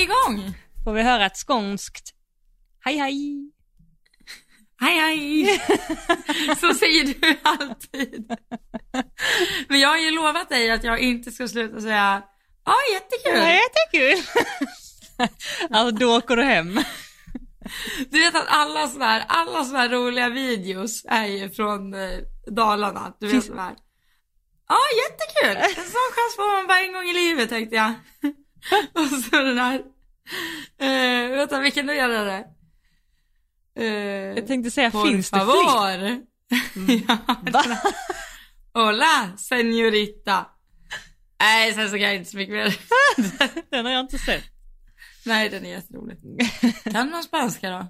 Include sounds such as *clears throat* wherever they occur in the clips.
vi igång? Får vi höra ett skånskt hej hej? Hej hej! *laughs* Så säger du alltid. Men jag har ju lovat dig att jag inte ska sluta säga ja jättekul. Ja, jättekul. *laughs* alltså då åker du hem. Du vet att alla sådana här, alla såna här roliga videos är ju från eh, Dalarna. Du vet sådana här. Ja jättekul! En sån chans får man bara en gång i livet tänkte jag. *laughs* Och så den här. Uh, vänta vilken nu är det? Uh, Jag tänkte säga, finns det fler? favor. *laughs* ja. Hola, señorita. Nej, sen så kan jag inte så mycket mer. *laughs* Den har jag inte sett. Nej, den är jätterolig. Kan någon spanska då?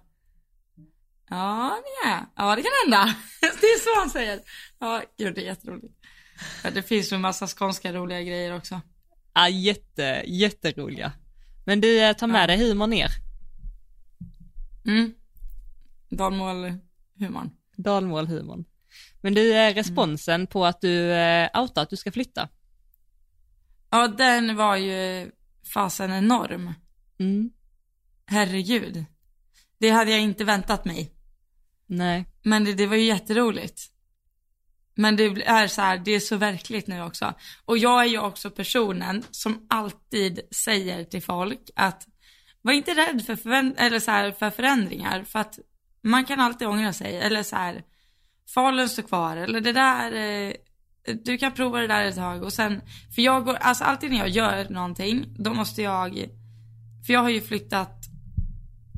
Ja, det är Ja, det kan hända. Det är så han säger. Ja, gud, det är jätteroligt. Det finns ju en massa skånska roliga grejer också. Ja, jätte, jätteroliga. Men du, eh, ta med Ja. dig humor ner. Mm. Dalmål humorn. Dalmålhumorn. Men du, eh, responsen på att du eh, outar att du ska flytta. Ja, den var ju fasen enorm. Mm. Herregud. Det hade jag inte väntat mig. Nej. Men det, det var ju jätteroligt. Men det är så här, det är så verkligt nu också. Och jag är ju också personen som alltid säger till folk att var inte rädd för, förvänt- eller så här, för förändringar. För att man kan alltid ångra sig. Eller så här, Falun står kvar. Eller det där, eh, du kan prova det där ett tag. Och sen, för jag går, alltså alltid när jag gör någonting, då måste jag, för jag har ju flyttat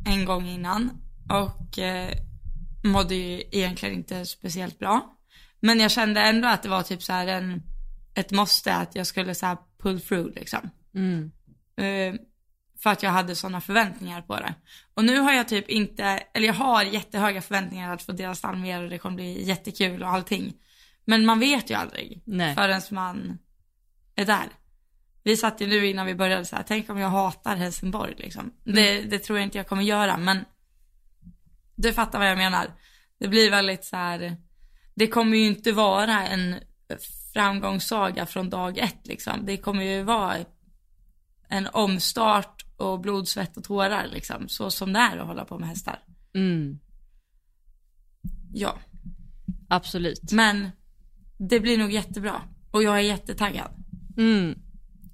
en gång innan. Och eh, mådde ju egentligen inte speciellt bra. Men jag kände ändå att det var typ så här en, ett måste att jag skulle så här pull through liksom. Mm. Eh, för att jag hade sådana förväntningar på det. Och nu har jag typ inte, eller jag har jättehöga förväntningar att få dela stall med er och det kommer bli jättekul och allting. Men man vet ju aldrig Nej. förrän man är där. Vi satt ju nu innan vi började så här, tänk om jag hatar Helsingborg liksom. Det, det tror jag inte jag kommer göra men du fattar vad jag menar. Det blir väldigt så här, det kommer ju inte vara en framgångssaga från dag ett liksom. Det kommer ju vara en omstart och blod, svett och tårar liksom. Så som det är att hålla på med hästar. Mm. Ja, Absolut. men det blir nog jättebra. Och jag är jättetaggad. Mm.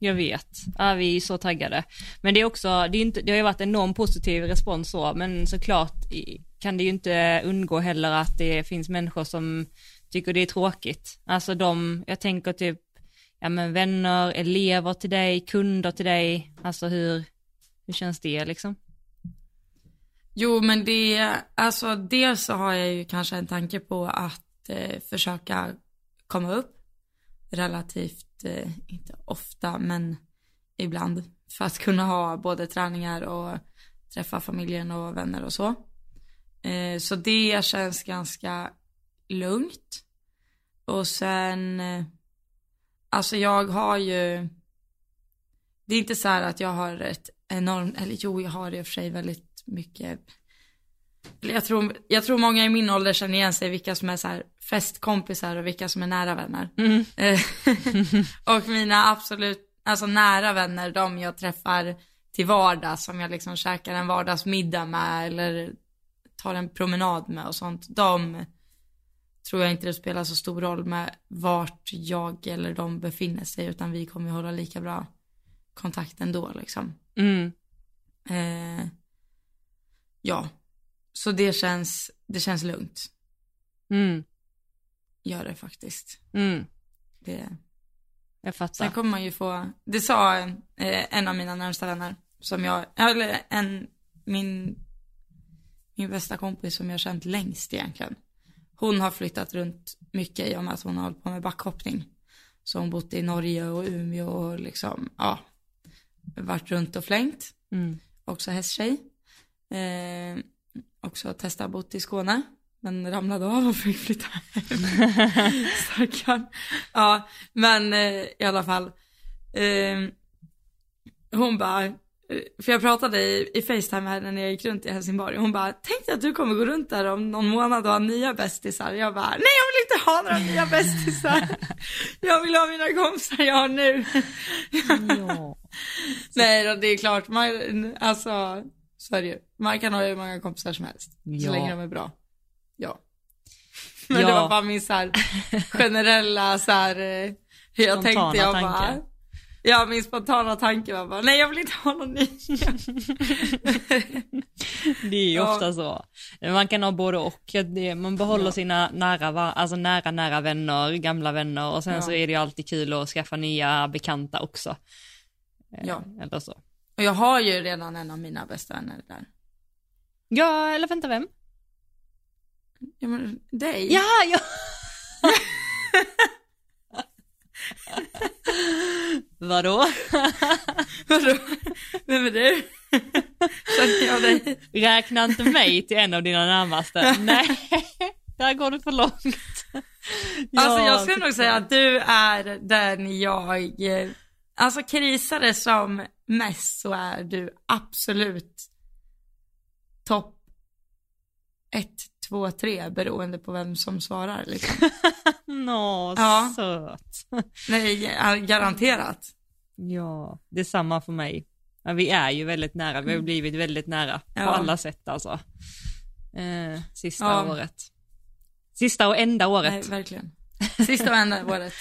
Jag vet. Ja, vi är så taggade. Men det är också, det, är inte, det har ju varit enorm positiv respons så, men såklart i- kan det ju inte undgå heller att det finns människor som tycker det är tråkigt. Alltså de, jag tänker typ, ja men vänner, elever till dig, kunder till dig, alltså hur, hur känns det liksom? Jo, men det, alltså dels så har jag ju kanske en tanke på att eh, försöka komma upp relativt, eh, inte ofta, men ibland för att kunna ha både träningar och träffa familjen och vänner och så. Eh, så det känns ganska lugnt. Och sen, eh, alltså jag har ju, det är inte så här att jag har ett enormt, eller jo jag har i och för sig väldigt mycket jag tror, jag tror många i min ålder känner igen sig vilka som är så här festkompisar och vilka som är nära vänner. Mm. Eh, *laughs* och mina absolut, alltså nära vänner, de jag träffar till vardags, som jag liksom käkar en vardagsmiddag med eller tar en promenad med och sånt, de tror jag inte det spelar så stor roll med vart jag eller de befinner sig, utan vi kommer hålla lika bra kontakt ändå liksom. Mm. Eh, ja, så det känns, det känns lugnt. Mm. Gör det faktiskt. Mm. Det. Jag Sen fattar. kommer man ju få, det sa eh, en av mina närmsta vänner, som jag, eller en, min, min bästa kompis som jag har känt längst egentligen. Hon har flyttat runt mycket i och med att hon har hållit på med backhoppning. Så hon bott i Norge och Umeå och liksom, ja, varit runt och flängt. Mm. också hästtjej. Eh, också testat bott i Skåne, men ramlade av och fick flytta hem. *laughs* Stackarn. Ja, men eh, i alla fall. Eh, hon bara, för jag pratade i, i Facetime här när jag gick runt i Helsingborg. Hon bara, tänk dig att du kommer gå runt där om någon månad och ha nya bästisar. Jag bara, nej jag vill inte ha några nya bästisar. Jag vill ha mina kompisar jag har nu. Ja. *laughs* Nej då, det är klart, man, alltså så är det ju. Man kan ha hur många kompisar som helst. Så Ja. länge de är bra. Ja. Men det Ja. var bara min så här generella så här, eh, hur jag Spontana tänkte, jag bara, tanke. Ja min spontana tanke var bara, nej jag vill inte ha någon ny. *laughs* Det är ju Ja. ofta så. Man kan ha både och. man behåller Ja. sina nära, alltså nära, nära vänner, gamla vänner och sen Ja. så är det ju alltid kul att skaffa nya bekanta också. Eh, Ja. Eller så. Och jag har ju redan en av mina bästa vänner där. Ja, eller vänta, vem? Ja men dig. Ja, ja! Vadå? Vadå? Vem är du? Känner jag dig? Räkna inte mig till en av dina närmaste. Nej, där går det för långt. Alltså Ja, jag skulle nog säga att du är den jag, eh, alltså krisade som mest så är du absolut topp ett, två, tre beroende på vem som svarar liksom. *laughs* Nå, Ja. söt. *laughs* Nej, garanterat. Ja, det är samma för mig. Ja, vi är ju väldigt nära, vi har blivit väldigt nära på Ja. alla sätt alltså. Eh, sista Ja. året. Sista och enda året. Nej, verkligen. *laughs* Sista och enda året.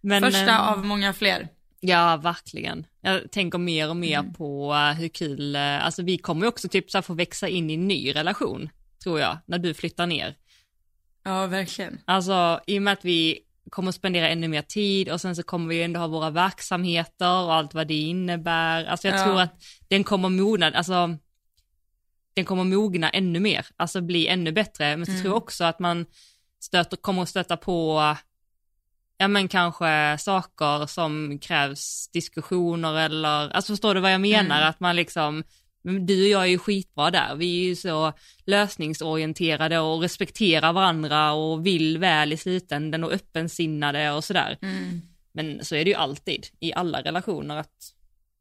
Men, Första eh, av många fler. Ja, verkligen. Jag tänker mer och mer Mm. på eh, hur kul, eh, alltså vi kommer ju också typ så här få växa in i en ny relation, tror jag, när du flyttar ner. Ja, verkligen. Alltså i och med att vi kommer att spendera ännu mer tid och sen så kommer vi ändå ha våra verksamheter och allt vad det innebär. Alltså jag Ja. tror att den kommer mogna, alltså den kommer mogna ännu mer, alltså bli ännu bättre. Men så Mm. tror jag också att man stöter, kommer att stöta på, ja men kanske saker som krävs diskussioner eller, alltså förstår du vad jag menar? Mm. Att man liksom, men du och jag är ju skitbra där, vi är ju så lösningsorienterade och respekterar varandra och vill väl i slutändan och öppensinnade och sådär. Mm. Men så är det ju alltid i alla relationer att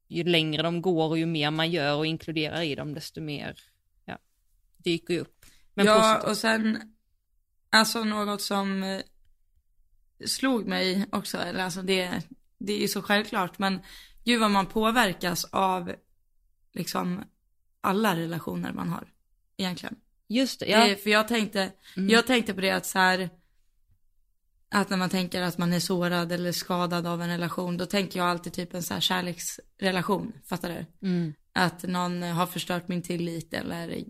ju längre de går och ju mer man gör och inkluderar i dem desto mer ja, dyker ju upp. Men ja, positivt. och sen, alltså något som eh, slog mig också, eller alltså det, det är ju så självklart, men gud vad man påverkas av liksom alla relationer man har, egentligen. Just det, ja. Det, för jag tänkte, Mm. jag tänkte på det att så här, att när man tänker att man är sårad eller skadad av en relation, då tänker jag alltid typ en så här kärleksrelation, fattar du? Mm. att någon har förstört min tillit eller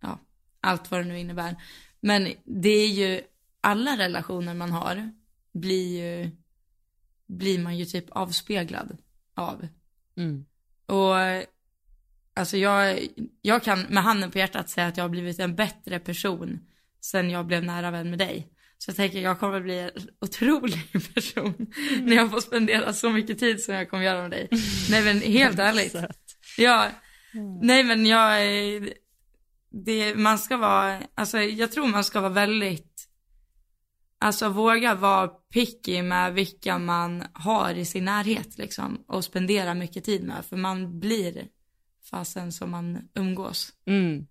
ja, allt vad det nu innebär. Men det är ju, alla relationer man har blir ju, blir man ju typ avspeglad av. Mm. Och alltså jag, jag kan med handen på hjärtat säga att jag har blivit en bättre person sen jag blev nära vän med dig. Så jag tänker jag kommer bli en otrolig *laughs* person när jag får spendera så mycket tid som jag kommer göra med dig. Nej men helt *laughs* ärligt. Ja, nej men jag, det, man ska vara, alltså jag tror man ska vara väldigt, alltså våga vara picky med vilka man har i sin närhet liksom och spendera mycket tid med för man blir fasen som man umgås. Mm.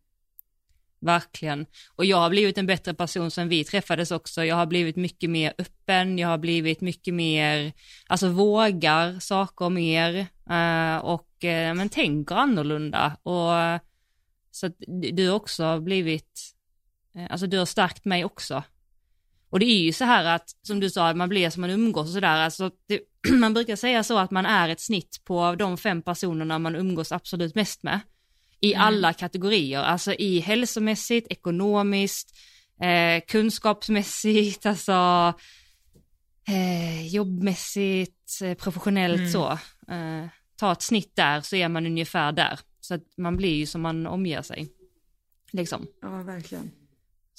Verkligen. Och jag har blivit en bättre person sen vi träffades också. Jag har blivit mycket mer öppen, jag har blivit mycket mer, alltså vågar saker mer eh, och eh, men tänker annorlunda. Och, så att du har också blivit, eh, alltså du har stärkt mig också. Och det är ju så här att, som du sa, man blir som man umgås och sådär, alltså det, *clears throat* man brukar säga så att man är ett snitt på de fem personerna man umgås absolut mest med i Mm. alla kategorier, alltså i hälsomässigt, ekonomiskt, eh, kunskapsmässigt, *laughs* alltså eh, jobbmässigt, eh, professionellt Mm. så. Eh, ta ett snitt där så är man ungefär där. Så att man blir ju som man omger sig. Liksom. Ja, verkligen.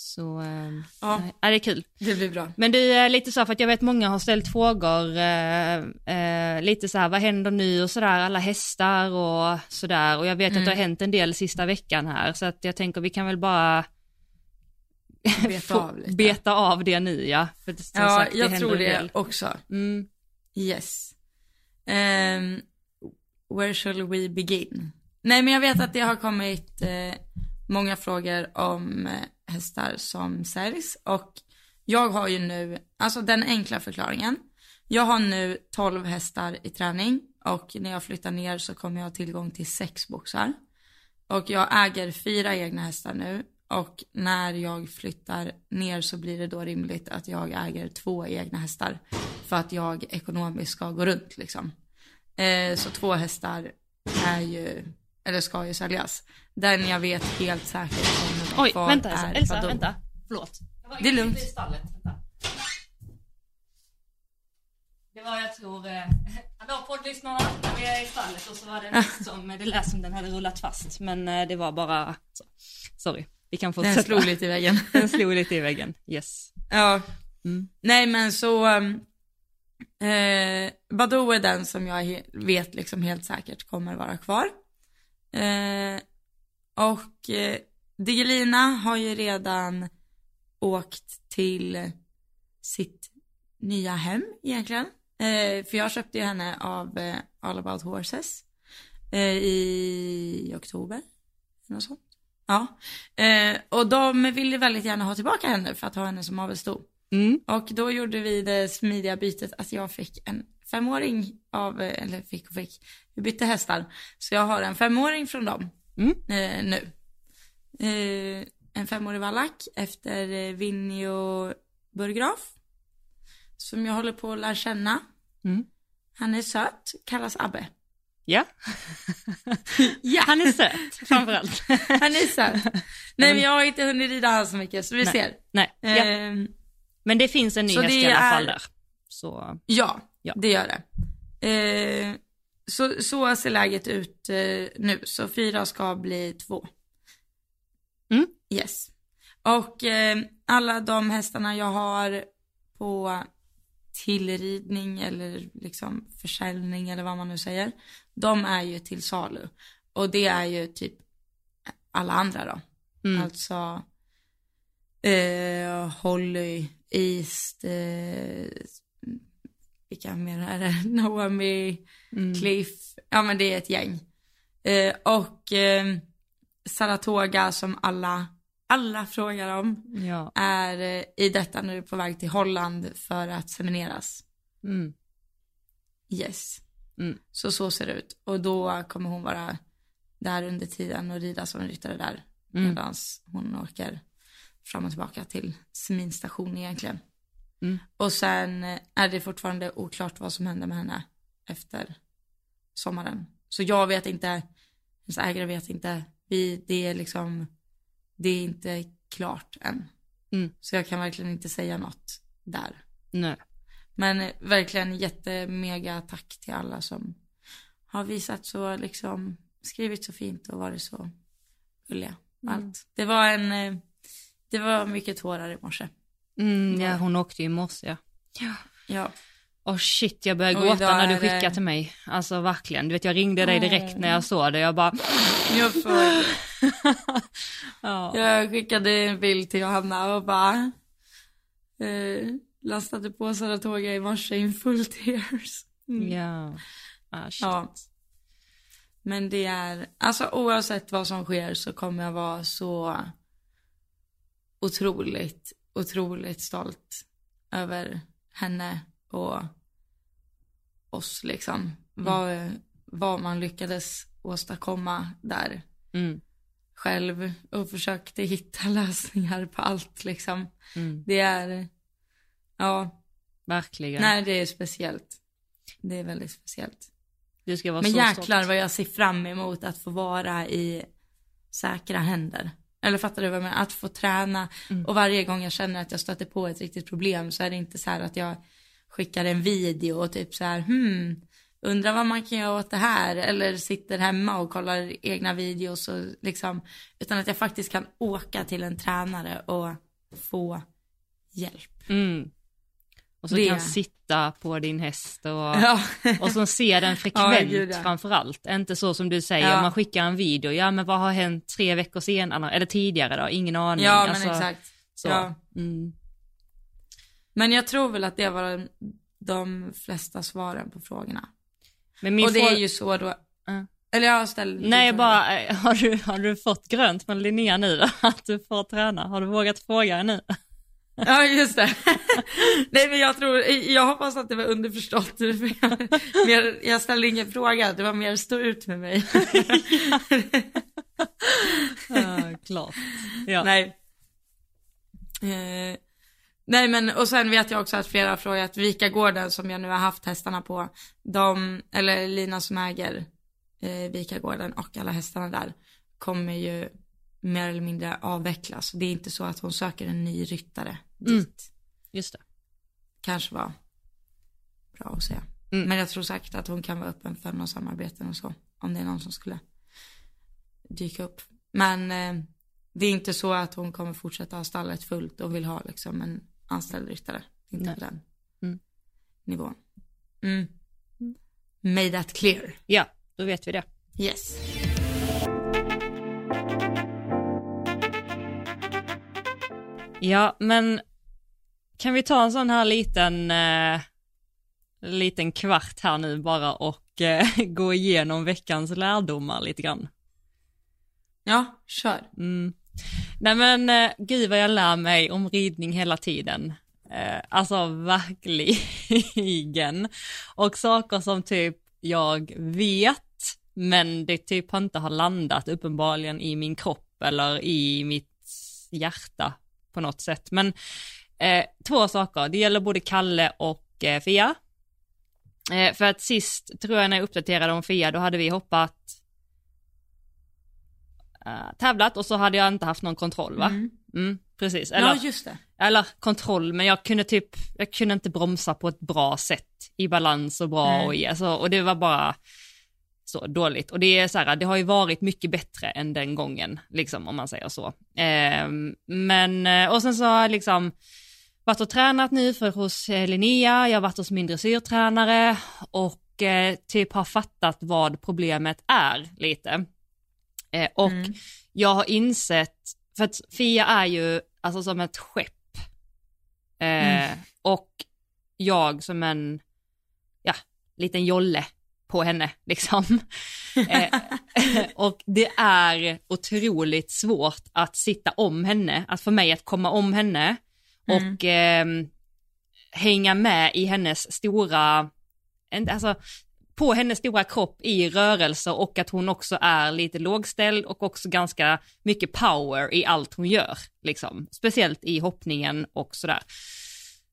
Så, eh, Ja, ja, det är kul. det blir bra. Men du, lite så för att jag vet många har ställt frågor, eh, lite så här, vad händer nu och sådär, alla hästar och sådär. Och jag vet att det har Mm. hänt en del sista veckan här, så att jag tänker vi kan väl bara Beta *laughs* av lite. beta av det nu ja. För som Ja, sagt, jag händer tror det del. också. Mm. Yes. Ehm, where shall we begin? Nej men jag vet att det har kommit eh, många frågor om eh, hästar som säljs och jag har ju nu, alltså den enkla förklaringen. Jag har nu 12 hästar i träning och när jag flyttar ner så kommer jag ha tillgång till sex boxar. Och jag äger fyra egna hästar nu och när jag flyttar ner så blir det då rimligt att jag äger två egna hästar för att jag ekonomiskt ska gå runt liksom. Eh, så två hästar är ju, eller ska ju säljas. Den jag vet helt säkert kommer Oj, vänta Elsa, är Elsa vänta. Förlåt. Det är lugnt. Det var jag tror, eh, *laughs* hallå poddlyssnarna, vi är i stallet och så var det som, det lät som den hade rullat fast men eh, det var bara, så. sorry, vi kan fortsätta. Den slog lite i väggen. *laughs* Den slog lite i väggen, yes. Ja. Mm. Nej men så, um, eh, Badoo är den som jag vet liksom helt säkert kommer vara kvar. Eh, och eh, Digelina har ju redan åkt till sitt nya hem egentligen. Eh, för jag köpte ju henne av eh, All about horses eh, i oktober. Något sånt. Ja, eh, och de ville väldigt gärna ha tillbaka henne för att ha henne som avelssto. Mm. Och då gjorde vi det smidiga bytet att jag fick en femåring av, eh, eller fick och fick, vi bytte hästar. Så jag har en femåring från dem Mm. eh, nu. Eh, en femårig vallack efter eh, Vinjo Burgraf. Som jag håller på att lära känna. Mm. Han är söt, kallas Abbe. Ja, *laughs* Ja, han är söt framförallt. *laughs* han är söt. Nej men jag har inte hunnit rida han så mycket så vi Nej. ser. Nej, ja. Ehm, men det finns en ny häst i alla är- fall där. Så, Ja, Ja. det gör det. Eh, så, så ser läget ut eh, nu. Så fyra ska bli två. Mm. Yes. Och eh, alla de hästarna jag har på tillridning eller liksom försäljning eller vad man nu säger. De är ju till salu. Och det är ju typ alla andra då. mm. Alltså eh, Holly, East, eh, vilka mer är det? *laughs* Naomi, Mm. Cliff, ja men det är ett gäng. Eh, och eh, Saratoga som alla, alla frågar om Ja. är eh, i detta nu på väg till Holland för att semineras. Mm. Yes. Mm. Så så ser det ut. Och då kommer hon vara där under tiden och rida som ryttare där. Mm. Medan hon åker fram och tillbaka till seminstation egentligen. Mm. Och sen eh, är det fortfarande oklart vad som händer med henne efter sommaren. Så jag vet inte, hennes ägare vet inte. Vi, det är liksom, det är inte klart än. Mm. Så jag kan verkligen inte säga något där. Nej. Men eh, verkligen jättemega tack till alla som har visat så liksom, skrivit så fint och varit så gulliga. Mm. Allt. Det var en, eh, det var mycket tårar i morse. Mm, ja, hon åkte ju i morse ja. Ja. Åh shit, jag började Och gråta när du är det- skickade till mig. Alltså verkligen, du vet jag ringde dig direkt när jag såg det, jag bara... *laughs* Jag, *laughs* ja. jag skickade en bild till Johanna och bara eh, lastade på Saratoga i morse in full tears. Mm. ja. Ah, shit. Ja. Men det är, alltså oavsett vad som sker så kommer jag vara så otroligt, otroligt stolt över henne och oss liksom. Vad, vad man lyckades åstadkomma där Mm. själv och försökte hitta *laughs* lösningar på allt liksom. Mm. Det är, ja, Verkligen. nej det är speciellt. Det är väldigt speciellt. Du ska vara Men så jäklar stolt. vad jag ser fram emot att få vara i säkra händer. Eller fattar du vad jag menar? Att få träna Mm. och varje gång jag känner att jag stöter på ett riktigt problem så är det inte så här att jag skickar en video och typ så här hmm, undrar vad man kan göra åt det här eller sitter hemma och kollar egna videos och liksom utan att jag faktiskt kan åka till en tränare och få hjälp. Mm. Och så Det- kan sitta på din häst och, Ja, och så se den *laughs* frekvent ja. framför allt. Inte så som du säger, Ja. man skickar en video, ja men vad har hänt tre veckor senare, eller tidigare då, ingen aning. ja men Alltså, exakt. Så. Ja. Mm. Men jag tror väl att det var de flesta svaren på frågorna. Men och det är ju så då. Ja. Eller jag ställer Nej, jag bara, eh, har du, har du fått grönt från Linnea nu då? *laughs* Att du får träna? Har du vågat fråga nu? Ja, just det. *laughs* Nej, men jag tror, jag hoppas att det var underförstått. *laughs* Jag, jag ställde ingen fråga, det var mer stå ut med mig. *laughs* ja, klart. Ja. Nej. Eh, nej, men och sen vet jag också att flera har frågat Vikagården som jag nu har haft hästarna på. De, eller Lina som äger eh, Vikagården och alla hästarna där kommer ju mer eller mindre avvecklas. Det är inte så att hon söker en ny ryttare dit. Mm. Just det. Kanske var bra att säga. Mm. Men jag tror säkert att hon kan vara öppen för något samarbeten och så. Om det är någon som skulle dyka upp. Men eh, det är inte så att hon kommer fortsätta ha stallet fullt och vill ha liksom en anställd ryttare. Inte Nej. på den mm. nivån. Mm. mm. Made that clear. Ja, då vet vi det. Yes. Ja, men kan vi ta en sån här liten, eh, liten kvart här nu bara och eh, *laughs* gå igenom veckans lärdomar lite grann? Ja, kör. Mm. Nej men eh, gud vad jag lär mig om ridning hela tiden. Eh, alltså verkligen. *laughs* Och saker som typ jag vet, men det typ inte har landat uppenbarligen i min kropp eller i mitt hjärta på något sätt. Men eh, två saker, det gäller både Kalle och eh, Fia. Eh, för att sist, tror jag när jag uppdaterade om Fia, då hade vi hoppat uh, tävlat och så hade jag inte haft någon kontroll va? Mm. Mm, precis. Eller, ja just det. Eller kontroll, men jag kunde typ, jag kunde inte bromsa på ett bra sätt i balans och bra mm. och alltså, och det var bara så dåligt. Och det är så här, det har ju varit mycket bättre än den gången, liksom om man säger så. Eh, men, och sen så har jag liksom varit och tränat nu för hos eh, Linnea, jag har varit hos min dressyrtränare och eh, typ har fattat vad problemet är lite. Eh, och mm. jag har insett, för att Fia är ju alltså som ett skepp. Eh, mm. Och jag som en, ja, liten jolle på henne liksom. eh, *laughs* och det är otroligt svårt att sitta om henne, att för mig att komma om henne mm. och eh, hänga med i hennes stora, alltså på hennes stora kropp i rörelse och att hon också är lite lågställd och också ganska mycket power i allt hon gör, liksom. Speciellt i hoppningen och sådär.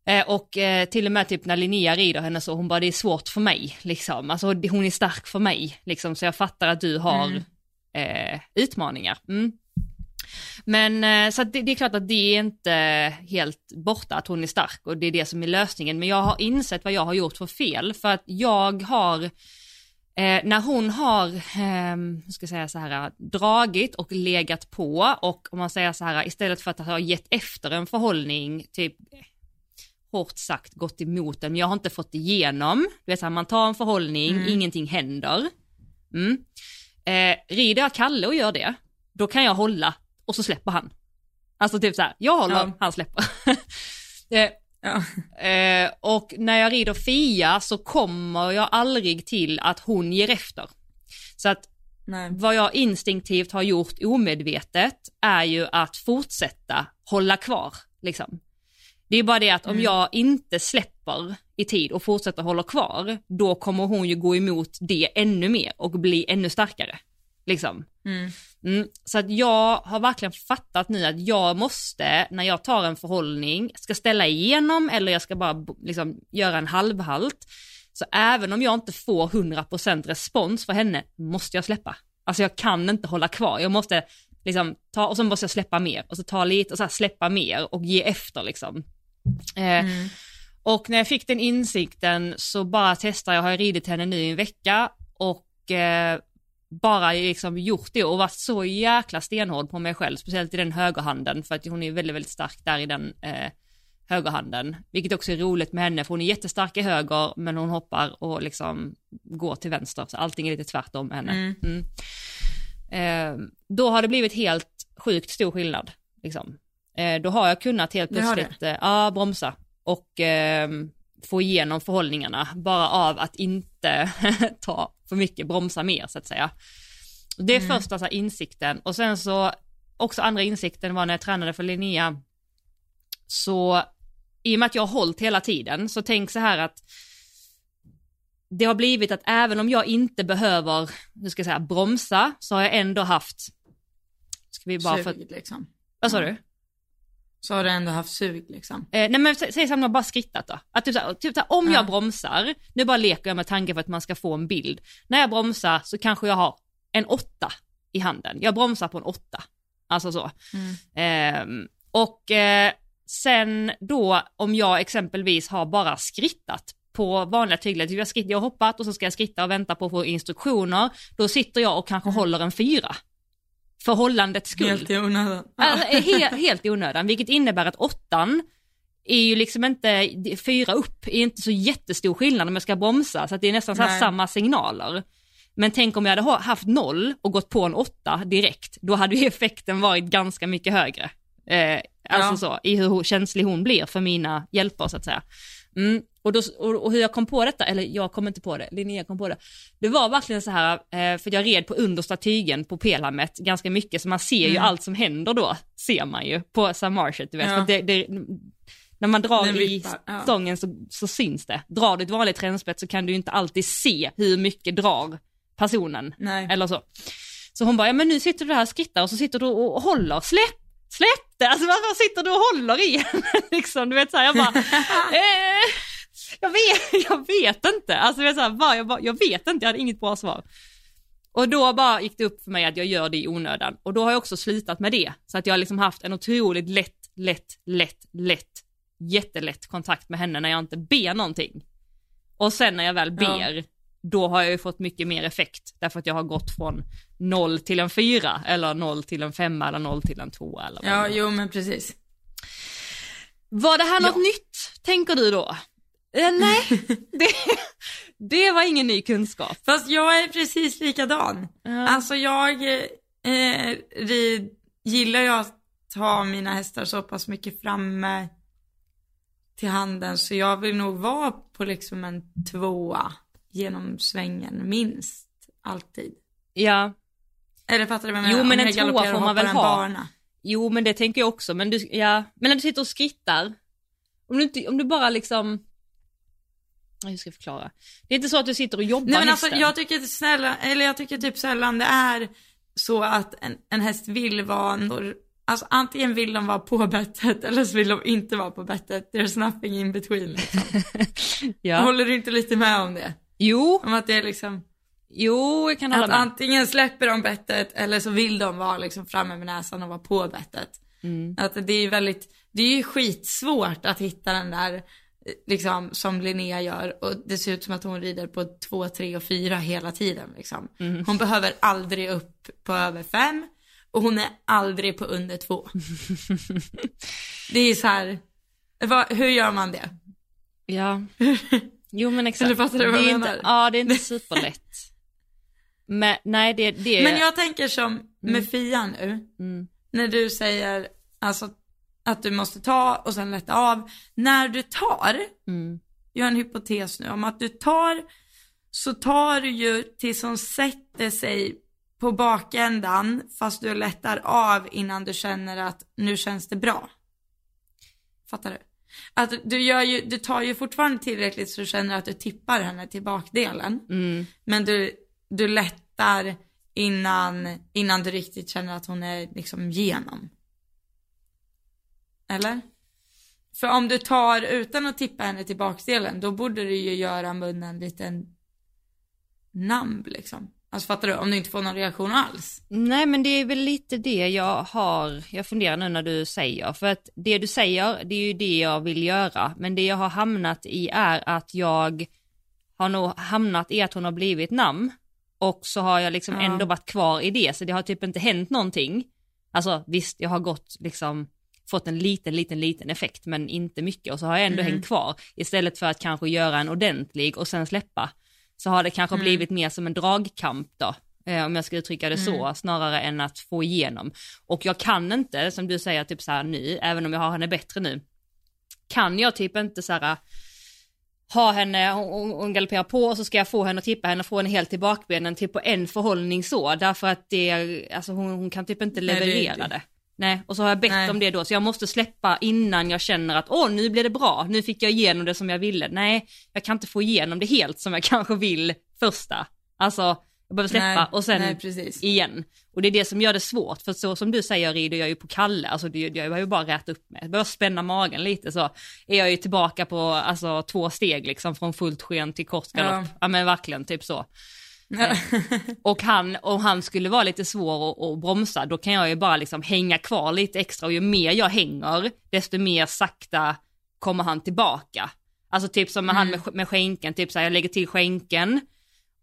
Eh, och eh, till och med typ när Linnea rider henne så, hon bara det är svårt för mig, liksom. Alltså hon är stark för mig, liksom, så jag fattar att du har mm. eh, utmaningar. Mm. Men eh, så det, det, är klart att det är inte helt borta att hon är stark och det är det som är lösningen. Men jag har insett vad jag har gjort för fel för att jag har eh, när hon har, eh, ska säga så här, dragit och legat på och om man säger så här, istället för att ha gett efter en förhållning, typ hårt sagt gått emot den, men jag har inte fått igenom. Du vet, så här, man tar en förhållning, mm. ingenting händer. Mm. Eh, rider jag Kalle och gör det, då kan jag hålla och så släpper han. Alltså typ så här, jag håller, ja. han släpper. *laughs* eh, ja. eh, och när jag rider Fia så kommer jag aldrig till att hon ger efter. Så att Nej. vad jag instinktivt har gjort omedvetet är ju att fortsätta hålla kvar liksom. Det är bara det att om mm. jag inte släpper i tid och fortsätter hålla kvar, då kommer hon ju gå emot det ännu mer och bli ännu starkare. Liksom. Mm. Mm, så att jag har verkligen fattat nu att jag måste, när jag tar en förhållning, ska ställa igenom eller jag ska bara liksom göra en halvhalt. Så även om jag inte får 100% respons för henne, måste jag släppa. Alltså jag kan inte hålla kvar, jag måste liksom ta, och så måste jag släppa mer, och så ta lite och så släppa mer och ge efter liksom. Eh, mm. Och när jag fick den insikten så bara testade jag, har jag ridit henne nu i en vecka och eh, bara liksom gjort det och varit så jäkla stenhård på mig själv, speciellt i den högerhanden, för att hon är väldigt, väldigt stark där i den eh, högerhanden, vilket också är roligt med henne, för hon är jättestark i höger, men hon hoppar och liksom går till vänster, så allting är lite tvärtom med henne. Mm. Mm. Eh, då har det blivit helt sjukt stor skillnad, liksom. Eh, då har jag kunnat helt plötsligt, eh, ja, bromsa och ehm, få igenom förhållningarna bara av att inte *laughs* ta för mycket, bromsa mer så att säga. Det är mm. första så här, insikten och sen så också andra insikten var när jag tränade för Linnea så i och med att jag har hållit hela tiden, så tänk så här att det har blivit att även om jag inte behöver, hur ska jag säga, bromsa, så har jag ändå haft, ska vi bara sug liksom. vad sa du? Så har du ändå haft sug liksom. Eh, nej men sä- säg som jag bara skrittat då. Att typ, såhär, typ såhär, om Ja. jag bromsar, nu bara leker jag med tanken för att man ska få en bild. När jag bromsar så kanske jag har en åtta i handen. Jag bromsar på en åtta. Alltså så. Mm. Ehm, och eh, sen då om jag exempelvis har bara skrittat på vanliga tyglar, typ jag, skritt, jag har hoppat och så ska jag skritta och vänta på att få instruktioner, då sitter jag och kanske håller en fyra. För hållandets skull. Helt i onödan. Alltså, he, helt i onödan, vilket innebär att åttan är ju liksom inte, fyra upp är inte så jättestor skillnad om jag ska bromsa, så att det är nästan så samma signaler. Men tänk om jag hade ha- haft noll och gått på en åtta direkt, då hade ju effekten varit ganska mycket högre. Eh, alltså Ja. så, i hur känslig hon blir för mina hjälper så att säga. Mm. Och, då, och, hur jag kom på detta, eller jag kom inte på det, Linnea kom på det. Det var verkligen så här, eh, för jag red på understa tygen på pelhamnet ganska mycket, så man ser ju Mm. allt som händer då, ser man ju på Sam Marshall, du vet. Ja. Det, det, när man drar Den i ja. stången så, så syns det. Drar du ett vanligt tränspett så kan du ju inte alltid se hur mycket drar personen, Nej. eller så. Så hon bara, ja men nu sitter du här och skrittar och så sitter du och och håller, släpp, släpp det, alltså varför sitter du och håller i henne *laughs* liksom, du vet såhär, jag bara, *laughs* eh, jag vet, *laughs* jag vet inte, alltså jag, vet, så här, bara, jag, bara, jag vet inte, jag hade inget bra svar. Och då bara gick det upp för mig att jag gör det i onödan. Och då har jag också slutat med det. Så att jag har liksom haft en otroligt lätt, lätt, lätt, lätt, jättelätt kontakt med henne när jag inte ber någonting. Och sen när jag väl Ja. Då har jag ju fått mycket mer effekt. Därför att jag har gått från noll till en fyra, eller noll till en femma, eller noll till en tvåa eller Ja, jo men precis. Var det här något Ja. nytt, tänker du då? Eh, nej, *laughs* det, det var ingen ny kunskap. Fast jag är precis likadan. Ja. Alltså jag eh, rid, gillar ju att ha mina hästar så pass mycket framme till handen så jag vill nog vara på liksom en tvåa genom svängen minst alltid. Ja, Eller fattar du vad jag Jo, menar? men Om en tvåa får man väl en ha. bana. Jo men det tänker jag också, men du, ja, men när du sitter och skrittar, om du, inte, om du bara liksom, hur ska jag förklara? Det är inte så att du sitter och jobbar Nej men alltså hästen. jag tycker snälla, eller jag tycker typ sällan det är så att en, en häst vill vara, nor- alltså antingen vill de vara på bettet eller så vill de inte vara på bettet. There's nothing in between liksom. *laughs* ja. Håller du inte lite med om det? Jo, Om att det är liksom, jo, jag kan hålla att med. antingen släpper de bettet eller så vill de vara liksom framme med näsan och vara på bettet. Mm. Att det är väldigt, det är ju skitsvårt att hitta den där, liksom som Linnea gör och det ser ut som att hon rider på två, tre och fyra hela tiden liksom. Mm. Hon behöver aldrig upp på över fem och hon är aldrig på under två. *laughs* det är så här, vad, hur gör man det? Ja. *laughs* Jo men exakt. Eller fattar du vad jag inte, menar? Ja, det är inte superlätt. Men nej, det, det är... Men jag tänker som med Fia nu, Mm. när du säger alltså att du måste ta och sen lätta av. När du tar, Mm. jag har en hypotes nu om att du tar, så tar du ju tills hon sätter sig på bakändan fast du lättar av innan du känner att nu känns det bra. Fattar du? Att du gör ju, du tar ju fortfarande tillräckligt så du känner att du tippar henne till bakdelen. Mm. Men du, du lättar innan, innan du riktigt känner att hon är liksom genom. Eller? För om du tar utan att tippa henne till bakdelen, då borde du ju göra munnen lite namn liksom. Alltså fattar du? Om du inte får någon reaktion alls. Nej men det är väl lite det jag har, jag funderar nu när du säger, för att det du säger, det är ju det jag vill göra, men det jag har hamnat i är att jag har nog hamnat i att hon har blivit namn och så har jag liksom Ja. ändå varit kvar i det, så det har typ inte hänt någonting. Alltså visst, jag har gått liksom, fått en liten, liten, liten effekt, men inte mycket och så har jag ändå Mm. hängt kvar istället för att kanske göra en ordentlig och sen släppa. Så har det kanske Mm. blivit mer som en dragkamp då, eh, om jag ska uttrycka det så, Mm. snarare än att få igenom. Och jag kan inte, som du säger, typ så här nu, även om jag har henne bättre nu, kan jag typ inte så här ha henne, hon, hon- galopperar på och så ska jag få henne att tippa henne och få henne helt till bakbenen typ på en förhållning så, därför att det, alltså hon, hon kan typ inte Nej, det leverera det. Nej, och så har jag bett Nej. om det då, så jag måste släppa innan jag känner att åh, nu blev det bra, nu fick jag igenom det som jag ville. Nej, jag kan inte få igenom det helt som jag *laughs* kanske vill första. Alltså, jag behöver släppa Nej, och sen nej, igen. Och det är det som gör det svårt, för så som du säger rider jag ju på Kalle, alltså det, jag behöver ju bara räta upp mig, jag behöver spänna magen lite så är jag ju tillbaka på alltså två steg liksom från fullt sken till kort galopp. Ja. Ja. men verkligen, typ så. Och han, om han skulle vara lite svår att, bromsa, då kan jag ju bara liksom hänga kvar lite extra och ju mer jag hänger, desto mer sakta kommer han tillbaka. Alltså typ som med han med, med skänken, typ så här, jag lägger till skänken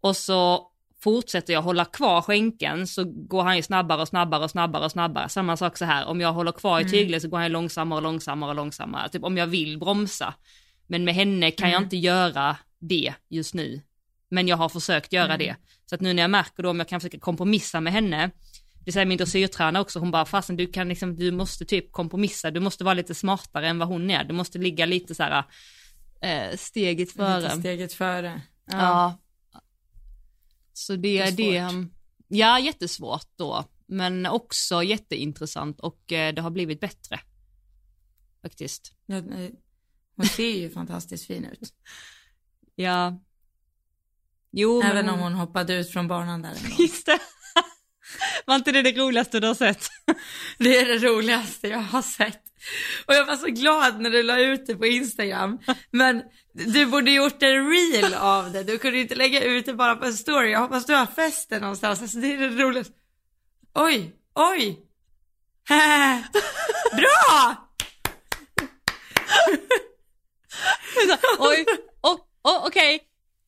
och så fortsätter jag hålla kvar skänken så går han ju snabbare och snabbare och snabbare och snabbare. Samma sak så här, om jag håller kvar i tyglet så går han långsammare och långsammare och långsammare. Typ om jag vill bromsa. Men med henne kan jag inte göra det just nu. Men jag har försökt göra det. Så att nu när jag märker då om jag kan försöka kompromissa med henne, det säger min dressyrtränare också, hon bara fasen du kan liksom, du måste typ kompromissa, du måste vara lite smartare än vad hon är, du måste ligga lite så här eh, steget före. Lite steget före. Ja. Ja. Så det Det är det, ja jättesvårt då, men också jätteintressant och eh, det har blivit bättre. Faktiskt. Hon ser ju fantastiskt fin ut. *laughs* Ja. Jo, Även men om hon hoppade ut från banan där. Just det. *laughs* Var inte det det roligaste du har sett? *laughs* Det är det roligaste jag har sett. Och jag var så glad när du la ut det på Instagram. Men du borde gjort en reel av det. Du kunde inte lägga ut det bara på en story. Jag hoppas du har fäst det någonstans. Alltså det är det roligaste. Oj, oj. *laughs* Bra! Oj, oh, oh, okej. Hehe.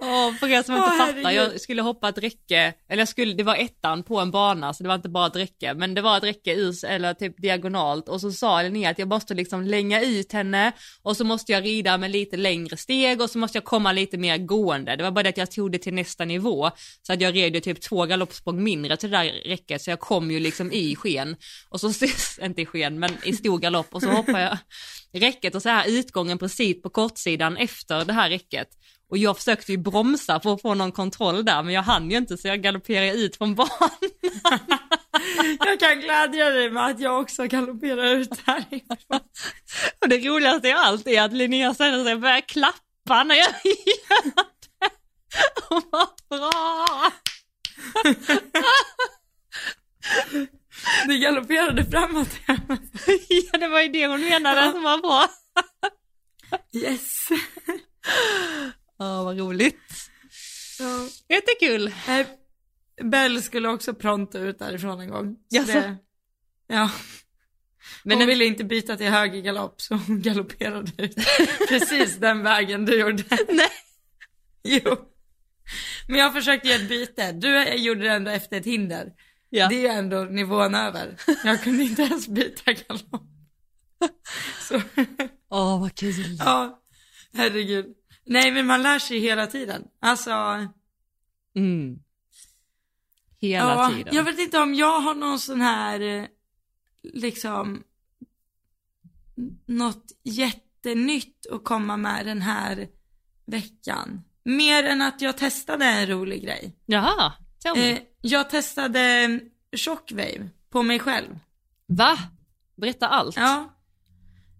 Åh, för er som inte Åh, fattar, herregud. jag skulle hoppa ett räcke, eller jag skulle, det var ettan på en bana så det var inte bara ett räcke, men det var ett räcke ur, eller typ diagonalt och så sa Linnea att jag måste liksom länga ut henne och så måste jag rida med lite längre steg och så måste jag komma lite mer gående. Det var bara det att jag tog det till nästa nivå så att jag red ju typ två galoppsprång mindre till det där räcket så jag kom ju liksom i sken och så, *laughs* inte i sken men i stor galopp och så hoppar jag räcket och så här utgången precis på kortsidan efter det här räcket. Och jag försökte ju bromsa för att få någon kontroll där, men jag hann ju inte så jag galopperade ut från banan. *laughs* Jag kan glädja dig med att jag också galopperar ut härifrån. Och det roligaste av allt är att Linnea säger sig börjar klappa när jag gör det. Och vad bra! Du galopperade framåt. Ja, det var ju det hon menade som var bra. Yes. Åh, vad roligt. Ja. Jättekul. Nej, Bell skulle också pronta ut därifrån en gång. Så Jaså? det, ja. Men hon ville inte byta till höger galopp så hon galopperade ut. *laughs* Precis den vägen du gjorde. Nej. Jo. Men jag försökte göra ett byte. Du gjorde det ändå efter ett hinder. Ja. Det är ändå nivån över. Jag kunde inte ens byta galopp. *laughs* Åh, vad kul. ja, herregud. Nej men man lär sig hela tiden. Alltså, Mm. Hela ja, tiden. jag vet inte om jag har någon sån här, eh, liksom, något jättenytt att komma med den här veckan. Mer än att jag testade en rolig grej. Jaha, tell me. Eh, jag testade Shockwave på mig själv. Va? Berätta allt. Ja.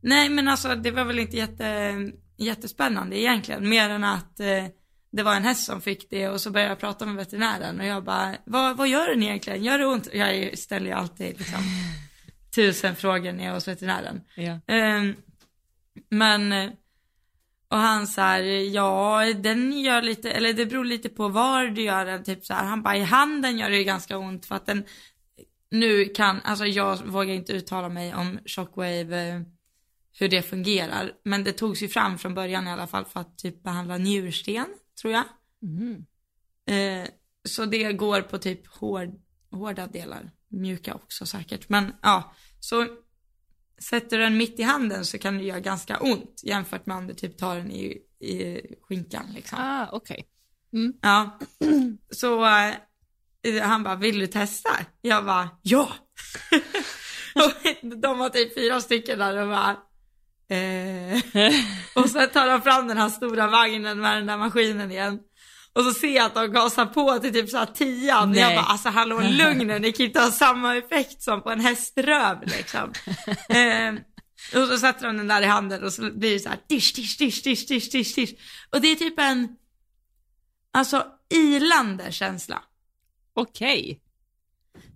Nej men alltså det var väl inte jätte, jättespännande egentligen. Mer än att eh, det var en häst som fick det och så började jag prata med veterinären och jag bara, vad, vad gör den egentligen? Gör det ont? Jag ställer ju alltid liksom *laughs* tusen frågor när jag är hos veterinären. Ja. Ehm, men, eh, och han så här, ja den gör lite, eller det beror lite på var du gör den, typ så här. Han bara, i handen gör det ju ganska ont för att den nu kan, alltså jag vågar inte uttala mig om shockwave, eh, hur det fungerar. Men det togs ju fram från början i alla fall för att typ behandla njursten, tror jag. Mm. Eh, så det går på typ hård, hårda delar, mjuka också säkert. Men ja, så sätter du den mitt i handen så kan det göra ganska ont jämfört med om du typ tar den i, i skinkan liksom. Ah, okej. Ja, så eh, han bara, vill du testa? Jag bara, ja! *laughs* och de var typ fyra stycken där och bara, eh. *laughs* och sen tar de fram den här stora vagnen med den där maskinen igen. Och så ser jag att de gasar på till typ såhär tian. Och jag Nej. bara, alltså hallå lugnen, ni kan inte ha samma effekt som på en häströv liksom. *laughs* eh, och så sätter de den där i handen och så blir det så här dish, dish, dish, dish, dish, dish, dish. Och det är typ en, alltså ilande känsla. Okej.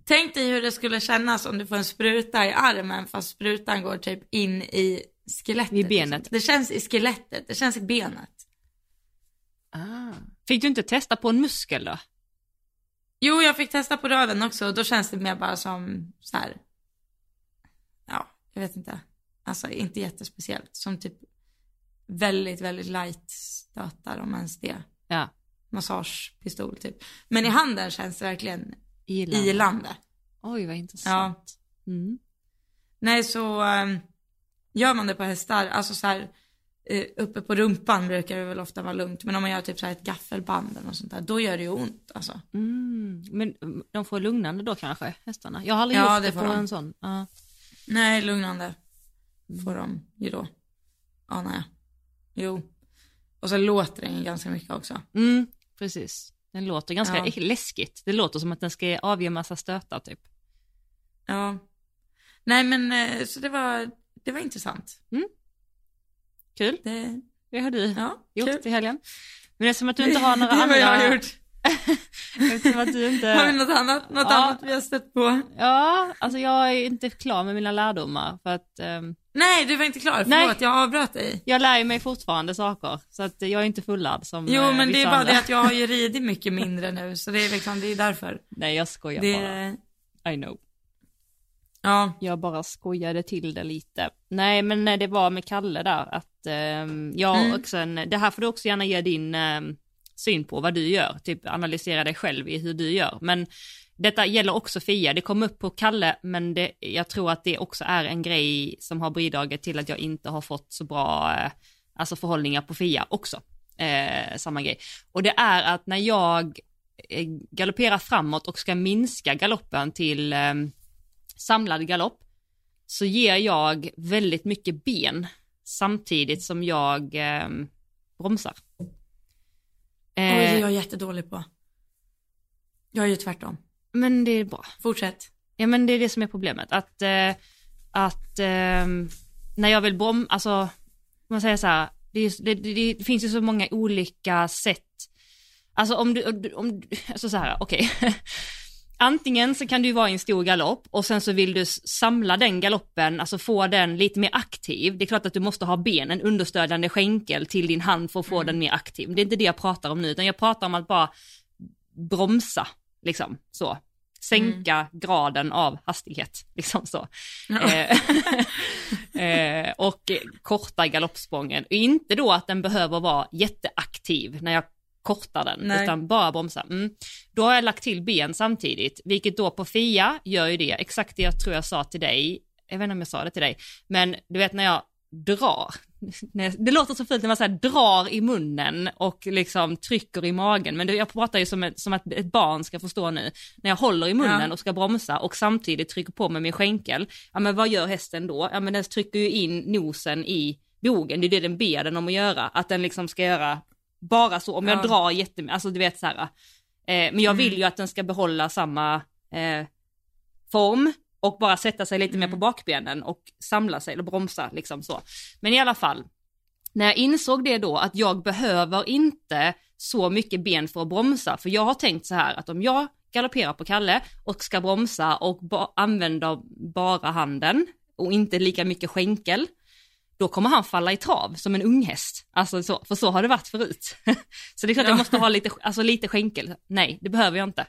Tänk dig hur det skulle kännas om du får en spruta i armen fast sprutan går typ in i skelettet. I benet. Liksom. Det känns i skelettet, det känns i benet. Ah. Fick du inte testa på en muskel då? Jo, jag fick testa på röven också och då känns det mer bara som så här. ja, jag vet inte. Alltså inte jättespeciellt. Som typ väldigt, väldigt light stötar om ens det. Ja. Massagepistol typ. Men i handen känns det verkligen Ilande. ilande. Oj, vad intressant. Mm. Nej, så um, gör man det på hästar, alltså så här eh, uppe på rumpan brukar det väl ofta vara lugnt. Men om man gör typ så här ett gaffelband eller sånt där, då gör det ju ont alltså. Mm. Men mm, de får lugnande då kanske, hästarna? Jag har aldrig Ja, gjort det det, får på de. en sån. Ja. Nej, lugnande får de ju då. Anar jag. Jo. Och så låter den ganska mycket också. Mm, precis. Den låter ganska Ja. läskigt. Det låter som att den ska avge massa stötar typ. Ja. Nej men eh, så det var, det var intressant. Kul. Det, Det har du ja, gjort kul. i helgen. Men eftersom att du inte har några det *laughs* är andra... vad jag har gjort. Eftersom att du inte... Har vi något annat, något Ja. annat vi har stött på? Ja, alltså jag är inte klar med mina lärdomar för att ehm, Nej, du var inte klar. Nej. Förlåt, jag avbröt dig. jag lär mig fortfarande saker. Så att jag är inte fullärd som Jo, eh, men det är bara andra. det att jag har ju *laughs* ridit mycket mindre nu, så det är liksom, det är därför. Nej, jag skojar bara. Det, I know. Ja, Jag bara skojade till det lite. Nej, men eh, det var med Kalle där att ehm, jag Mm. också en, det här får du också gärna ge din ehm, syn på vad du gör, typ analysera dig själv i hur du gör. Men detta gäller också Fia, det kom upp på Kalle, men det, jag tror att det också är en grej som har bidragit till att jag inte har fått så bra eh, alltså förhållningar på Fia också. Eh, samma grej. Och det är att när jag eh, galopperar framåt och ska minska galoppen till ehm, samlad galopp så ger jag väldigt mycket ben samtidigt som jag eh, bromsar. Oj, det är Eh, jag jättedålig på. Jag är ju tvärtom. men det är bra. Fortsätt. Ja men det är det som är problemet. Att, eh, att eh, när jag vill brom, alltså, om man säger så här, det, det, det, det finns ju så många olika sätt. Alltså om du, om alltså så här, okej. *laughs* Antingen så kan du vara i en stor galopp och sen så vill du samla den galoppen, alltså få den lite mer aktiv. Det är klart att du måste ha ben, en understödjande skänkel till din hand för att få den mer aktiv. Det är inte det jag pratar om nu, utan jag pratar om att bara bromsa, liksom så. Sänka graden av hastighet, *laughs* liksom så. Eh, *laughs* eh, och korta galoppsprången. Inte då att den behöver vara jätteaktiv när jag kortar den, Nej. utan bara bromsa. Mm. Då har jag lagt till ben samtidigt, vilket då på Fia gör ju det, exakt det jag tror jag sa till dig, jag vet inte om jag sa det till dig, men du vet när jag drar, *laughs* det låter så fult när man säger drar i munnen och liksom trycker i magen, men jag pratar ju som, ett, som att ett barn ska förstå nu. När jag håller i munnen Ja. och ska bromsa och samtidigt trycker på med min skänkel, ja men vad gör hästen då? Ja men den trycker ju in nosen i bogen, det är det den ber den om att göra, att den liksom ska göra bara så, om jag Ja. drar jättemycket, alltså du vet så här. Eh, men jag vill Mm. ju att den ska behålla samma eh, form och bara sätta sig lite mer Mm. på bakbenen och samla sig eller bromsa liksom så. Men i alla fall, när jag insåg det då att jag behöver inte så mycket ben för att bromsa, för jag har tänkt så här att om jag galopperar på Kalle och ska bromsa och ba- använder bara handen och inte lika mycket skänkel, då kommer han falla i trav som en unghäst. Alltså så, för så har det varit förut. *laughs* så det är klart Ja. jag måste ha lite, alltså lite skänkel. Nej, det behöver jag inte.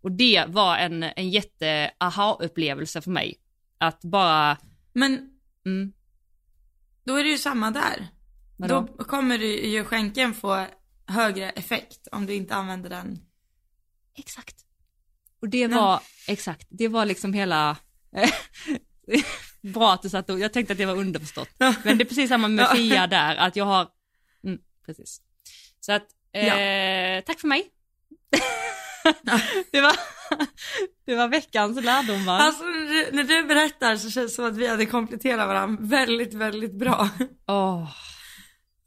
Och det var en, en jätte aha-upplevelse för mig. Att bara, Men mm, då är det ju samma där. Vadå? Då kommer du ju skänken få högre effekt om du inte använder den. exakt. Och det var, exakt, det var liksom hela, *laughs* bra att du satt och, jag tänkte att det var underförstått. Men det är precis samma med. Fia där, att jag har, mm, precis. Så att, eh, Ja. tack för mig. *laughs* det, var, det var veckans lärdomar. Alltså när du, berättar så känns det som att vi hade kompletterat varandra väldigt, väldigt bra. Åh,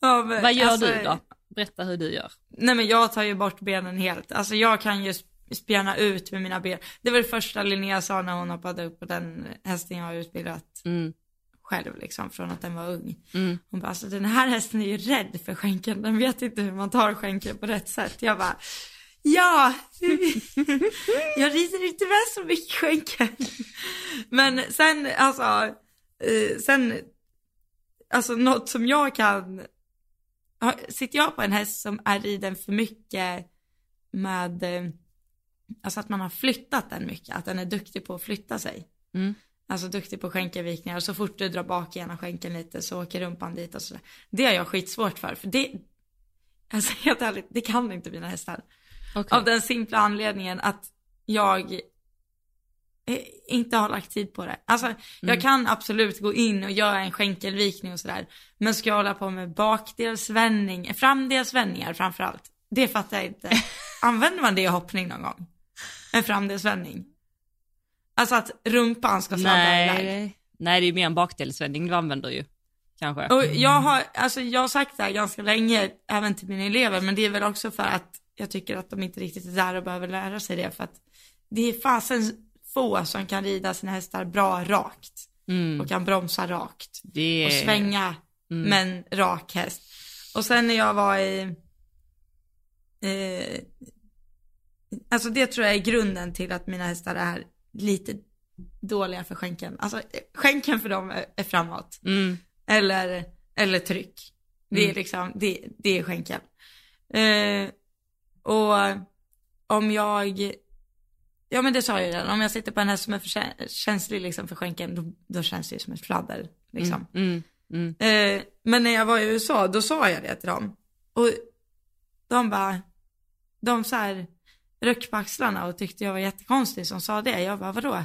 Ja, men, vad gör alltså, du då? berätta hur du gör. Nej men jag tar ju bort benen helt. Alltså jag kan ju spjärna ut med mina ben. Det var det första Linnea sa när hon hoppade upp på den hästen jag har utbildat Mm. själv liksom från att den var ung. Mm. Hon bara, alltså den här hästen är ju rädd för skänken. Den vet inte hur man tar skänken på rätt sätt. Jag bara, ja, *laughs* jag rider inte med så mycket skänken. Men sen, alltså, eh, sen, alltså något som jag kan, sitter jag på en häst som är riden för mycket med, eh, alltså att man har flyttat den mycket, att den är duktig på att flytta sig. Mm. Alltså duktig på skänkelvikningar. Så fort du drar bak ena skänkeln lite så åker rumpan dit och sådär. Det har jag skitsvårt för. För det, alltså *laughs* helt ärligt, det kan inte mina hästar. Okej. Av den simpla anledningen att jag eh, inte har lagt tid på det. Alltså jag kan absolut gå in och göra en skänkelvikning och sådär. Men ska jag hålla på med bakdelsvändning, framdelsvändningar framförallt. Det fattar jag inte. *laughs* Använder man det i hoppning någon gång? En framdelsvändning? Alltså att rumpan ska sladda iväg. Nej, nej det är ju mer en bakdelsvändning du använder ju. Kanske. Och jag har, alltså jag har sagt det här ganska länge, även till mina elever, men det är väl också för att jag tycker att de inte riktigt är där och behöver lära sig det, för att det är fasen få som kan rida sina hästar bra rakt Mm. och kan bromsa rakt Det och svänga Mm. med en rak häst. Och sen när jag var i, eh, alltså det tror jag är grunden till att mina hästar är lite dåliga för skänken. Alltså skänken för dem är, är framåt Mm. eller, eller tryck. Det är Mm. liksom, det, det är skänken. Eh, och om jag, ja men det sa jag ju redan, om jag sitter på en häst som är för kä- känslig liksom för skänken, då, då känns det ju som ett fladder. Liksom. Mm. Mm. Eh, men när jag var i USA, då sa jag det till dem. Och de bara, de så här ryck på axlarna och tyckte jag var jättekonstig som sa det. Jag bara, vadå?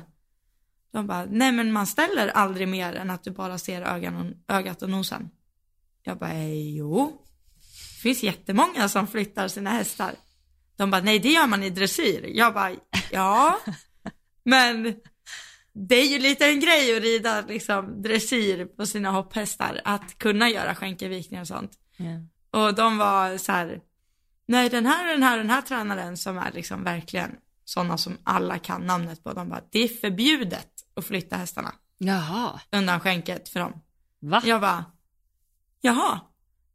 De bara, nej men man ställer aldrig mer än att du bara ser ögon ögat och nosen. Jag bara, eh, jo. Det finns jättemånga som flyttar sina hästar. De bara, nej det gör man i dressyr. Jag bara, ja. Men det är ju lite en grej att rida liksom dressyr på sina hopphästar. Att kunna göra skänkelvikningar och sånt. Ja. Och de var så här, nej den här den här den här tränaren som är liksom verkligen sådana som alla kan namnet på. De bara, det är förbjudet att flytta hästarna Jaha. undan skänket för dem. Va? Jag bara, jaha.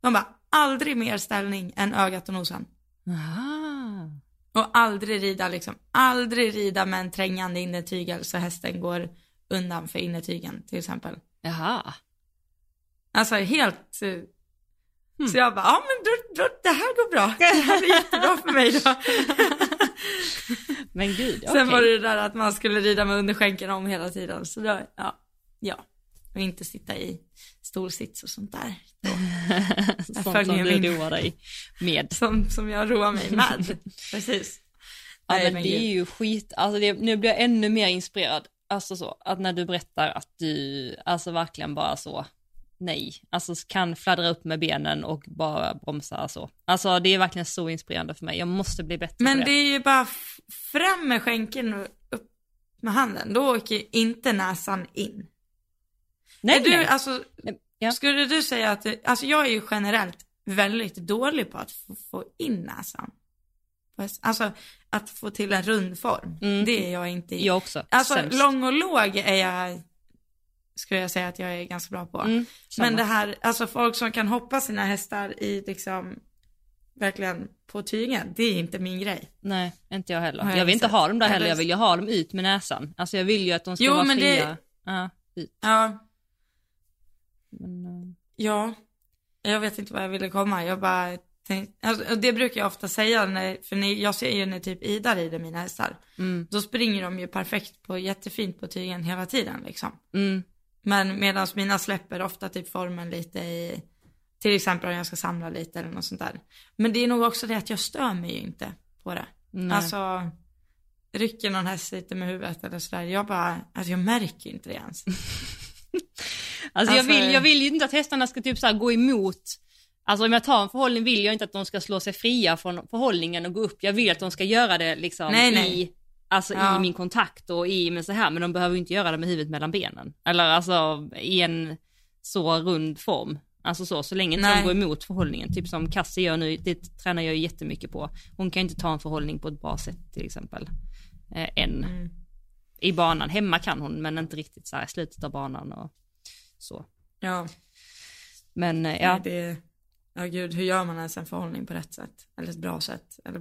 De bara, aldrig mer ställning än ögat och nosen. Jaha. Och aldrig rida liksom, aldrig rida med en trängande innertygel så hästen går undan för innertygen till exempel. Jaha. Alltså helt, eh, så jag bara, ja men då, då, det här går bra. Det här är jättebra för mig då. Men gud, okej. Sen var det det där att man skulle rida med underskänken om hela tiden. Så då, ja, ja. Och inte sitta i stolsits och sånt där. *laughs* Sånt som du roar dig med. Som, som jag roar mig med. *laughs* Precis. Ja Nej, men det är ju skit, alltså det, nu blir jag ännu mer inspirerad. Alltså så, att när du berättar att du, alltså verkligen bara så, nej, alltså kan fladdra upp med benen och bara bromsa så. Alltså det är verkligen så inspirerande för mig, jag måste bli bättre Men det det. är ju bara fram med skänken och upp med handen. Då åker inte näsan in. nej, är du, nej. alltså, Ja. skulle du säga att, alltså jag är ju generellt väldigt dålig på att få, få in näsan. Alltså att få till en rund form. Mm. Det är jag inte i. Jag också, Alltså sämst. lång och låg är jag, skulle jag säga att jag är ganska bra på. Mm. Men det här, alltså folk som kan hoppa sina hästar i liksom, verkligen på tygen, det är inte min grej. Nej, inte jag heller. Jag, jag vill inte ha dem där heller, Eller- jag vill ju ha dem ut med näsan. Alltså jag vill ju att de ska Jo, vara men det- fria. Ja, ut. Ja, Men, eh, ja, jag vet inte vad jag ville komma. Jag bara tänkte, alltså, och det brukar jag ofta säga, när, för när, jag ser ju när typ Ida rider mina hästar. mm, Då springer de ju perfekt på, jättefint på tygen hela tiden liksom. mm, Men medan mina släpper ofta typ formen lite i, till exempel om jag ska samla lite eller något sånt där. Men det är nog också det att jag stör mig ju inte på det. nej. Alltså, rycker någon häst lite med huvudet eller sådär. Jag bara, alltså jag märker inte det ens. *laughs* Alltså, jag, Alltså- vill, jag vill ju inte att hästarna ska typ så gå emot, alltså om jag tar en förhållning vill jag inte att de ska slå sig fria från förhållningen och gå upp. Jag vill att de ska göra det liksom Nej, nej. Alltså Ja. i min kontakt och i, men så här, men de behöver ju inte göra det med huvudet mellan benen. Eller alltså i en så rund form. Alltså så, så länge inte Nej. de går emot förhållningen. Typ som Cassie gör nu, det tränar jag ju jättemycket på. Hon kan inte ta en förhållning på ett bra sätt till exempel. Eh, än. Mm. I banan, hemma kan hon men inte riktigt så här i slutet av banan och så. Ja, Men eh, ja, det, ja gud, hur gör man ens en förhållning på rätt sätt? Eller ett bra sätt? Eller,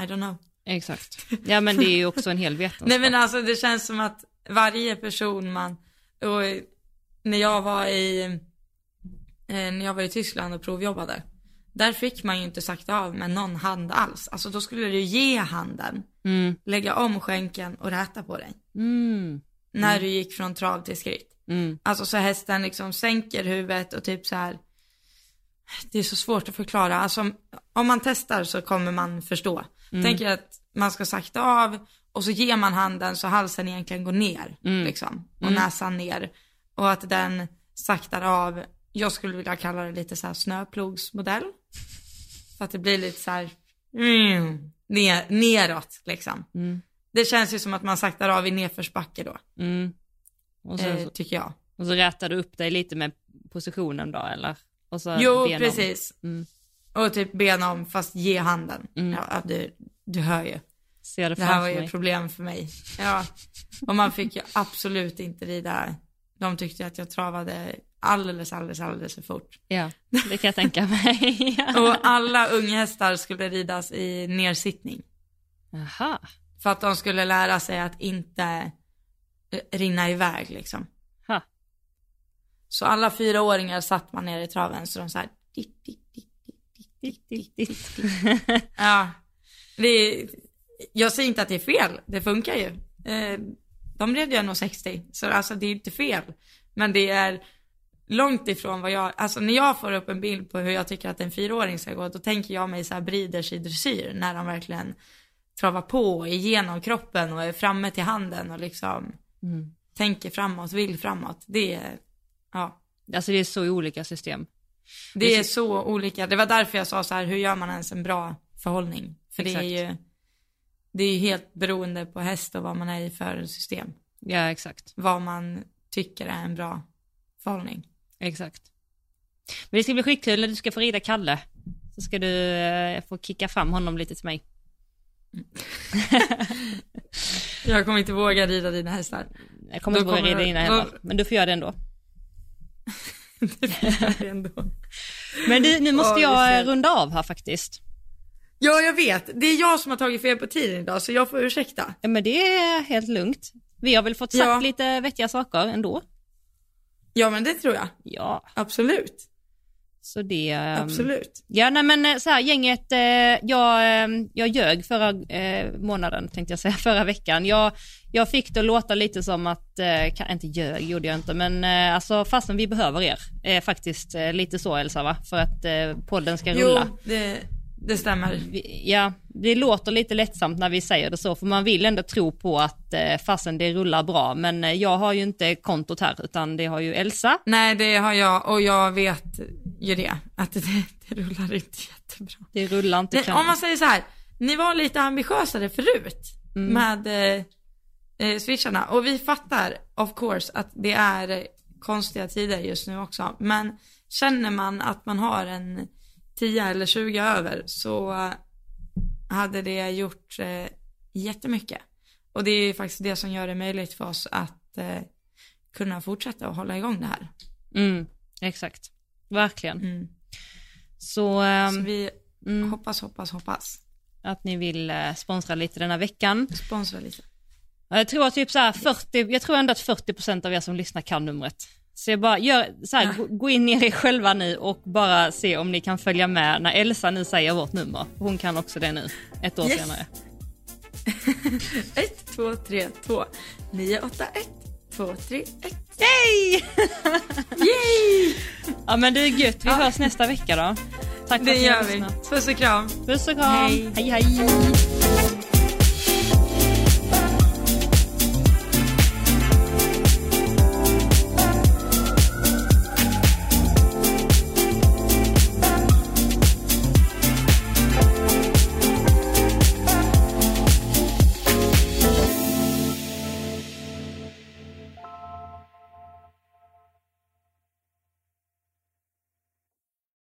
I don't know. Exakt. Ja men det är ju också en hel vetenskap. Nej men alltså det känns som att varje person man, och när jag var i, eh, när jag var i Tyskland och provjobbade, där fick man ju inte sagt av med någon hand alls. Alltså då skulle du ge handen, Mm. lägga om skänken och räta på dig. Mm. När du gick från trav till skritt. Mm. Alltså så hästen liksom sänker huvudet och typ så här. Det är så svårt att förklara. Alltså om man testar så kommer man förstå. Tänker att man ska sakta av och så ger man handen så halsen egentligen går ner liksom. Och näsan ner. Och att den saktar av, jag skulle vilja kalla det lite så här snöplogsmodell. För att det blir lite så här, mm, ner, neråt liksom. Mm. Det känns ju som att man saktar av i nedförsbacke då, Mm. Och, eh, så, tycker jag. och så rätar du upp dig lite med positionen då eller? Och så Jo, ben om. precis. Mm. Och typ ben om fast ge handen. Ja, ja, du, du hör ju. Det Det här var ju ett problem för mig. Ja. Och man fick ju absolut inte rida. De tyckte att jag travade alldeles, alldeles, alldeles för fort. Ja, det kan jag tänka mig. *laughs* Och alla unghästar skulle ridas i nersittning. Jaha. För att de skulle lära sig att inte eh, rinna iväg liksom. Så alla fyraåringar satt man ner i traven så de så här. Ditt, ditt, ditt, ditt, ditt, ditt, ditt, ditt. *laughs* Ja, det jag säger inte att det är fel, det funkar ju. Eh, de red ju 1,60 så alltså det är inte fel. Men det är långt ifrån vad jag, alltså när jag får upp en bild på hur jag tycker att en fyraåring ska gå, då tänker jag mig så här breeders i dressyr, när de verkligen travar på igenom kroppen och är framme till handen och liksom Mm. tänker framåt, vill framåt. Det är, ja. Alltså det är så olika system. Det är så olika. Det var därför jag sa så här, hur gör man ens en bra förhållning? För det är Exakt. ju, det är helt beroende på häst och vad man är i för system. Ja, exakt. Vad man tycker är en bra förhållning. Exakt. Men det ska bli skitkul när du ska få rida Kalle. Så ska du eh, få kicka fram honom lite till mig. *laughs* Jag kommer inte våga rida dina hästar. Jag kommer Då inte våga kommer rida dina heller. Men du får göra det ändå. Det jag ändå. Men du, nu måste jag runda av här faktiskt. Ja, jag vet. Det är jag som har tagit fel på tiden idag, så jag får ursäkta. Ja, men det är helt lugnt. Vi har väl fått sagt Ja. lite vettiga saker ändå. Ja, men det tror jag. Ja, Absolut. Så det... ehm, Absolut. Ja, nej men eh, så här gänget, eh, jag, eh, jag ljög förra eh, månaden tänkte jag säga, *laughs* förra veckan. Jag, jag fick det att låta lite som att, kan, inte ljög gjorde jag inte, men alltså fastän vi behöver er. Faktiskt lite så Elsa va, för att podden ska rulla. Jo, det, det stämmer. Ja, det låter lite lättsamt när vi säger det så, för man vill ändå tro på att eh, fastän det rullar bra, men eh, jag har ju inte kontot här, utan det har ju Elsa. Nej, det har jag och jag vet ju det. Att det, *laughs* det rullar inte jättebra. Det rullar inte. Men om man säger så här, ni var lite ambitiösare förut Mm. med eh, eh, switcharna. Och vi fattar of course att det är konstiga tider just nu också. Men känner man att man har en 10 eller 20 över så eh, hade det gjort eh, jättemycket. Och det är ju faktiskt det som gör det möjligt för oss att eh, kunna fortsätta och hålla igång det här. Mm, exakt, verkligen. Mm. Så, ehm, Så vi mm. hoppas, hoppas, hoppas. att ni vill eh, sponsra lite denna veckan. Sponsra lite. Jag tror att typ så här 40, jag tror ändå att 40% av er som lyssnar kan numret. Så jag bara gör, så här, gå, gå in i er själva nu och bara se om ni kan följa med när Elsa nu säger vårt nummer. Hon kan också det nu, ett år Yes. senare. 1, 2, 3, 2, 9, 8, 1, 2, 3, 1. Yay! *laughs* Yay! ja men det är gött, vi Ja. hörs nästa vecka då. Tack för Det att ni har gör vi. lyssnat. Puss och kram. Puss och kram, Hej. hej hej.